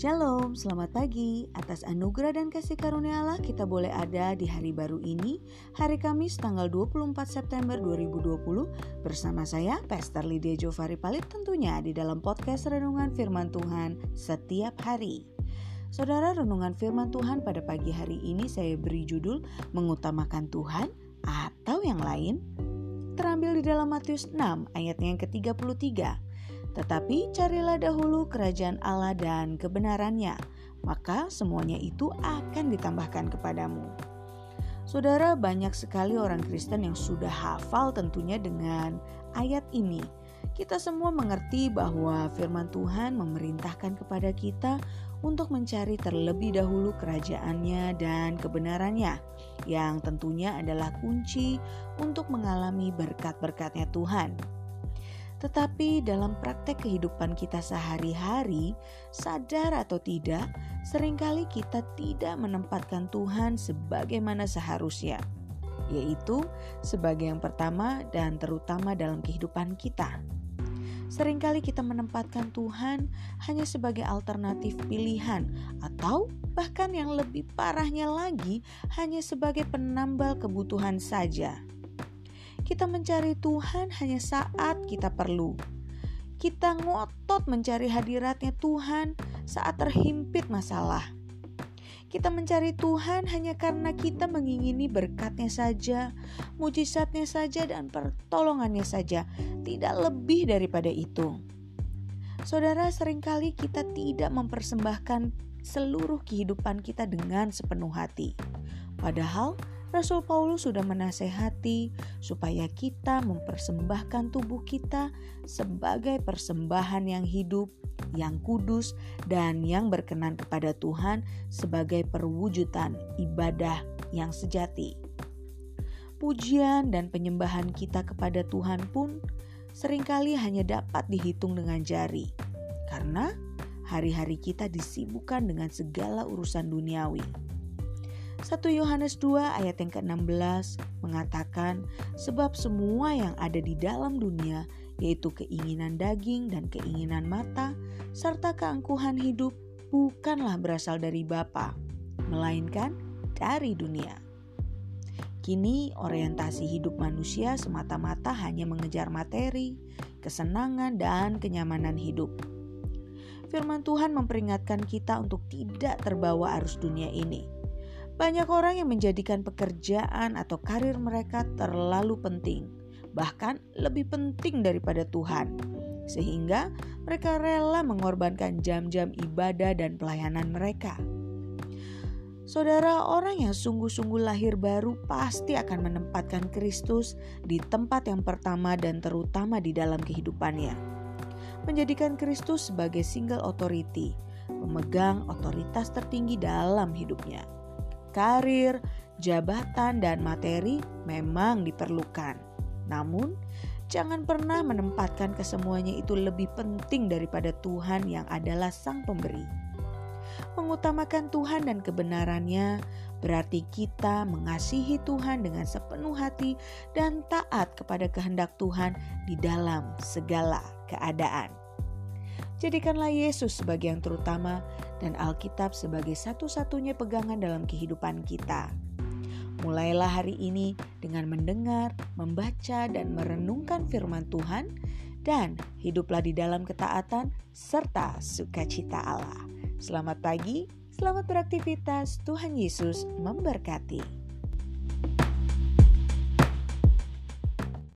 Shalom, selamat pagi. Atas anugerah dan kasih karunia Allah, kita boleh ada di hari baru ini, hari Kamis tanggal 24 September 2020 bersama saya Pastor Lydia Jovari Palit tentunya di dalam podcast Renungan Firman Tuhan setiap hari. Saudara renungan firman Tuhan pada pagi hari ini saya beri judul mengutamakan Tuhan atau yang lain terambil di dalam Matius 6 ayatnya yang ke-33 tetapi carilah dahulu kerajaan Allah dan kebenarannya, maka semuanya itu akan ditambahkan kepadamu. Saudara, banyak sekali orang Kristen yang sudah hafal tentunya dengan ayat ini. Kita semua mengerti bahwa firman Tuhan memerintahkan kepada kita untuk mencari terlebih dahulu kerajaannya dan kebenarannya, yang tentunya adalah kunci untuk mengalami berkat-berkatnya Tuhan. Tetapi dalam praktek kehidupan kita sehari-hari, sadar atau tidak, sering kali kita tidak menempatkan Tuhan sebagaimana seharusnya, yaitu sebagai yang pertama dan terutama dalam kehidupan kita. Seringkali kita menempatkan Tuhan hanya sebagai alternatif pilihan, atau bahkan yang lebih parahnya lagi, hanya sebagai penambal kebutuhan saja. Kita mencari Tuhan hanya saat kita perlu. Kita ngotot mencari hadiratnya Tuhan saat terhimpit masalah. Kita mencari Tuhan hanya karena kita mengingini berkatnya saja, mujizatnya saja, dan pertolongannya saja. Tidak lebih daripada itu. Saudara, sering kali kita tidak mempersembahkan seluruh kehidupan kita dengan sepenuh hati. Padahal Rasul Paulus sudah menasehati supaya kita mempersembahkan tubuh kita sebagai persembahan yang hidup, yang kudus, dan yang berkenan kepada Tuhan sebagai perwujudan ibadah yang sejati. Pujian dan penyembahan kita kepada Tuhan pun sering kali hanya dapat dihitung dengan jari, karena hari-hari kita disibukkan dengan segala urusan duniawi 1 Yohanes 2 ayat yang ke-16 mengatakan sebab semua yang ada di dalam dunia yaitu keinginan daging dan keinginan mata serta keangkuhan hidup bukanlah berasal dari Bapa melainkan dari dunia. Kini orientasi hidup manusia semata-mata hanya mengejar materi, kesenangan dan kenyamanan hidup. Firman Tuhan memperingatkan kita untuk tidak terbawa arus dunia ini banyak orang yang menjadikan pekerjaan atau karir mereka terlalu penting, bahkan lebih penting daripada Tuhan, sehingga mereka rela mengorbankan jam-jam ibadah dan pelayanan mereka. Saudara, orang yang sungguh-sungguh lahir baru pasti akan menempatkan Kristus di tempat yang pertama dan terutama di dalam kehidupannya. Menjadikan Kristus sebagai single authority, pemegang otoritas tertinggi dalam hidupnya karir, jabatan, dan materi memang diperlukan. Namun, jangan pernah menempatkan kesemuanya itu lebih penting daripada Tuhan yang adalah Sang Pemberi. Mengutamakan Tuhan dan kebenarannya berarti kita mengasihi Tuhan dengan sepenuh hati dan taat kepada kehendak Tuhan di dalam segala keadaan. Jadikanlah Yesus sebagai yang terutama dan Alkitab sebagai satu-satunya pegangan dalam kehidupan kita. Mulailah hari ini dengan mendengar, membaca, dan merenungkan firman Tuhan, dan hiduplah di dalam ketaatan serta sukacita Allah. Selamat pagi, selamat beraktivitas. Tuhan Yesus memberkati.